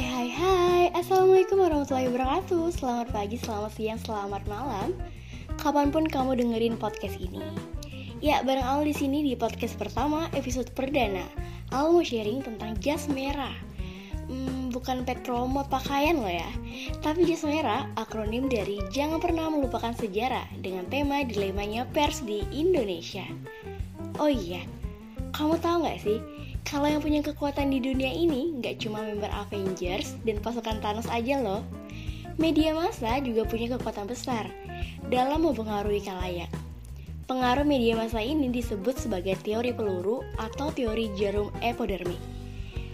Hai hai hai. Assalamualaikum warahmatullahi wabarakatuh. Selamat pagi, selamat siang, selamat malam. Kapan pun kamu dengerin podcast ini. Ya, bareng Al di sini di podcast pertama episode perdana. Al mau sharing tentang jas merah. Hmm, Bukan pet promo pakaian loh ya. Tapi jas merah akronim dari Jangan pernah melupakan sejarah Dengan tema dilemanya pers di Indonesia. Oh iya, kamu tahu gak sih kalau yang punya kekuatan di dunia ini nggak cuma member Avengers dan pasukan Thanos aja loh. Media massa juga punya kekuatan besar dalam mempengaruhi kalayak. Pengaruh media massa ini disebut sebagai teori peluru atau teori jarum epidermik.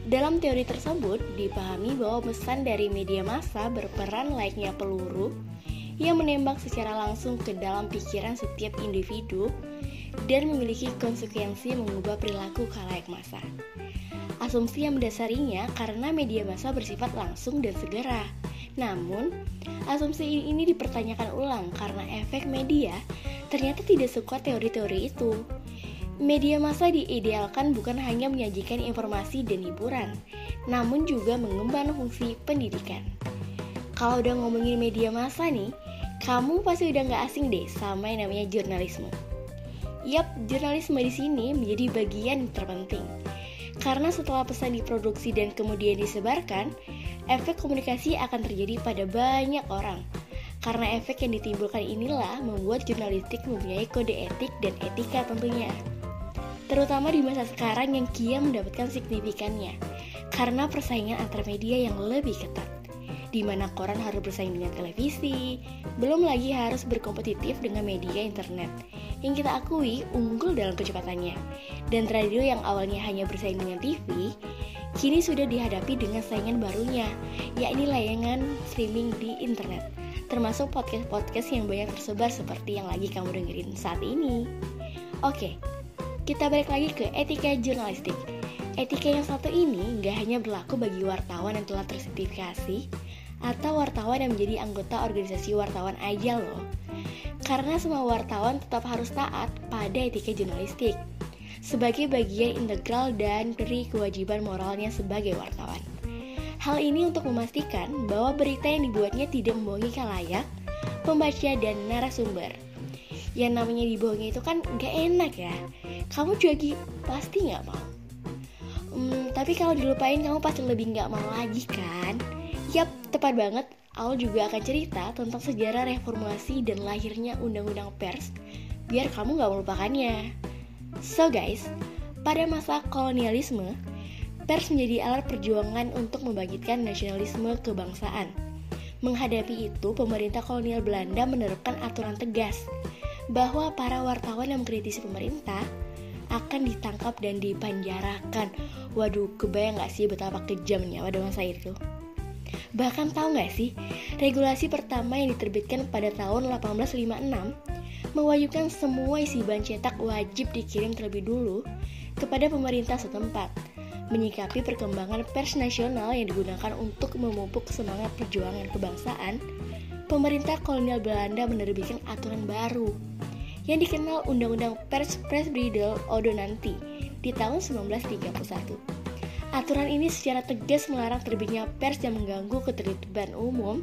Dalam teori tersebut, dipahami bahwa pesan dari media massa berperan layaknya peluru yang menembak secara langsung ke dalam pikiran setiap individu dan memiliki konsekuensi mengubah perilaku kalayak massa. Asumsi yang mendasarinya karena media massa bersifat langsung dan segera. Namun, asumsi ini dipertanyakan ulang karena efek media ternyata tidak sekuat teori-teori itu. Media massa diidealkan bukan hanya menyajikan informasi dan hiburan, namun juga mengemban fungsi pendidikan. Kalau udah ngomongin media massa nih, kamu pasti udah gak asing deh sama yang namanya jurnalisme. Yap, jurnalisme di sini menjadi bagian terpenting. Karena setelah pesan diproduksi dan kemudian disebarkan, efek komunikasi akan terjadi pada banyak orang. Karena efek yang ditimbulkan inilah membuat jurnalistik mempunyai kode etik dan etika tentunya. Terutama di masa sekarang yang kian mendapatkan signifikannya, karena persaingan antar media yang lebih ketat di mana koran harus bersaing dengan televisi, belum lagi harus berkompetitif dengan media internet yang kita akui unggul dalam kecepatannya. Dan radio yang awalnya hanya bersaing dengan TV, kini sudah dihadapi dengan saingan barunya, yakni layangan streaming di internet, termasuk podcast-podcast yang banyak tersebar seperti yang lagi kamu dengerin saat ini. Oke, kita balik lagi ke etika jurnalistik. Etika yang satu ini nggak hanya berlaku bagi wartawan yang telah tersertifikasi, atau wartawan yang menjadi anggota organisasi wartawan aja loh. Karena semua wartawan tetap harus taat pada etika jurnalistik sebagai bagian integral dan dari kewajiban moralnya sebagai wartawan. Hal ini untuk memastikan bahwa berita yang dibuatnya tidak membohongi kalayak, pembaca, dan narasumber. Yang namanya dibohongi itu kan gak enak ya. Kamu juga pasti gak mau. Hmm, tapi kalau dilupain kamu pasti lebih gak mau lagi kan? Yap, tepat banget. Al juga akan cerita tentang sejarah reformasi dan lahirnya undang-undang pers biar kamu gak melupakannya. So guys, pada masa kolonialisme, pers menjadi alat perjuangan untuk membangkitkan nasionalisme kebangsaan. Menghadapi itu, pemerintah kolonial Belanda menerapkan aturan tegas bahwa para wartawan yang mengkritisi pemerintah akan ditangkap dan dipanjarakan. Waduh, kebayang gak sih betapa kejamnya pada masa itu? Bahkan tahu nggak sih, regulasi pertama yang diterbitkan pada tahun 1856 mewajibkan semua isi bahan cetak wajib dikirim terlebih dulu kepada pemerintah setempat, menyikapi perkembangan pers nasional yang digunakan untuk memupuk semangat perjuangan kebangsaan, pemerintah kolonial Belanda menerbitkan aturan baru yang dikenal Undang-Undang Pers Press Bridal Ordonanti di tahun 1931. Aturan ini secara tegas melarang terbitnya pers yang mengganggu ketertiban umum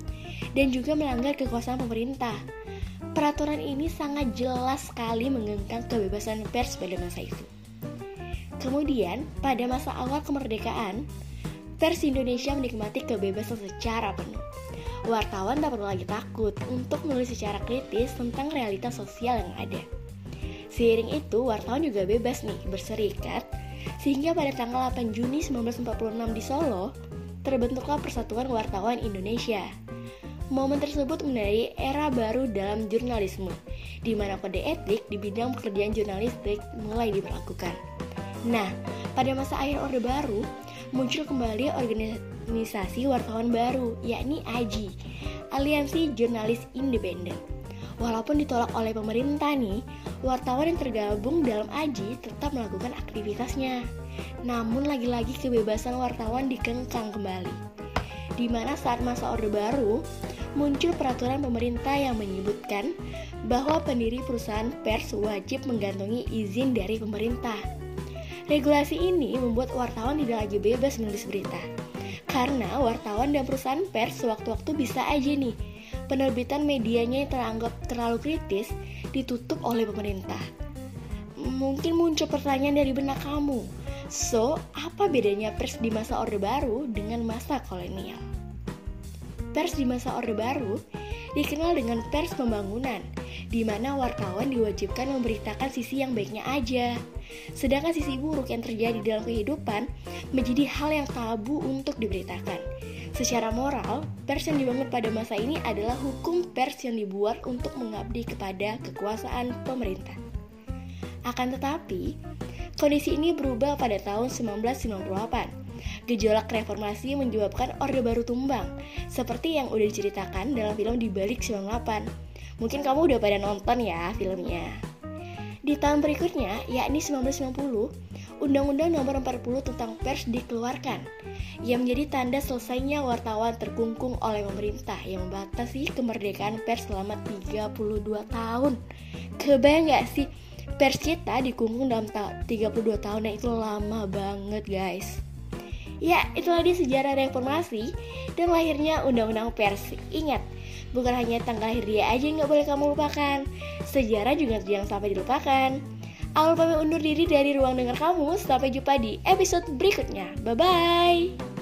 dan juga melanggar kekuasaan pemerintah. Peraturan ini sangat jelas sekali mengengkang kebebasan pers pada masa itu. Kemudian, pada masa awal kemerdekaan, pers Indonesia menikmati kebebasan secara penuh. Wartawan tak perlu lagi takut untuk menulis secara kritis tentang realitas sosial yang ada. Seiring itu, wartawan juga bebas nih berserikat sehingga pada tanggal 8 Juni 1946 di Solo, terbentuklah Persatuan Wartawan Indonesia. Momen tersebut menandai era baru dalam jurnalisme, di mana kode etik di bidang pekerjaan jurnalistik mulai diberlakukan. Nah, pada masa akhir Orde Baru, muncul kembali organisasi wartawan baru, yakni AJI, Aliansi Jurnalis Independen. Walaupun ditolak oleh pemerintah nih, wartawan yang tergabung dalam AJI tetap melakukan aktivitasnya. Namun lagi-lagi kebebasan wartawan dikengkang kembali. Di mana saat masa Orde Baru, muncul peraturan pemerintah yang menyebutkan bahwa pendiri perusahaan pers wajib mengantongi izin dari pemerintah. Regulasi ini membuat wartawan tidak lagi bebas menulis berita, Karena wartawan dan perusahaan pers sewaktu-waktu bisa aja nih penerbitan medianya yang teranggap terlalu kritis ditutup oleh pemerintah. Mungkin muncul pertanyaan dari benak kamu. So, apa bedanya pers di masa Orde Baru dengan masa kolonial? Pers di masa Orde Baru dikenal dengan pers pembangunan, di mana wartawan diwajibkan memberitakan sisi yang baiknya aja. Sedangkan sisi buruk yang terjadi dalam kehidupan menjadi hal yang tabu untuk diberitakan. Secara moral, pers yang dibangun pada masa ini adalah hukum pers yang dibuat untuk mengabdi kepada kekuasaan pemerintah. Akan tetapi, kondisi ini berubah pada tahun 1998 Gejolak reformasi menyebabkan Orde Baru tumbang, seperti yang udah diceritakan dalam film Di Balik 98. Mungkin kamu udah pada nonton ya filmnya. Di tahun berikutnya, yakni 1990, Undang-Undang Nomor 40 tentang Pers dikeluarkan, yang menjadi tanda selesainya wartawan terkungkung oleh pemerintah yang membatasi kemerdekaan pers selama 32 tahun. Kebayang gak sih, pers kita dikungkung dalam ta 32 tahun, nah itu lama banget guys. Ya, itulah dia sejarah reformasi dan lahirnya Undang-Undang Pers. Ingat, bukan hanya tanggal lahir dia aja yang gak boleh kamu lupakan. Sejarah juga jangan sampai dilupakan. Awal pamit undur diri dari ruang dengar kamu. Sampai jumpa di episode berikutnya. Bye-bye.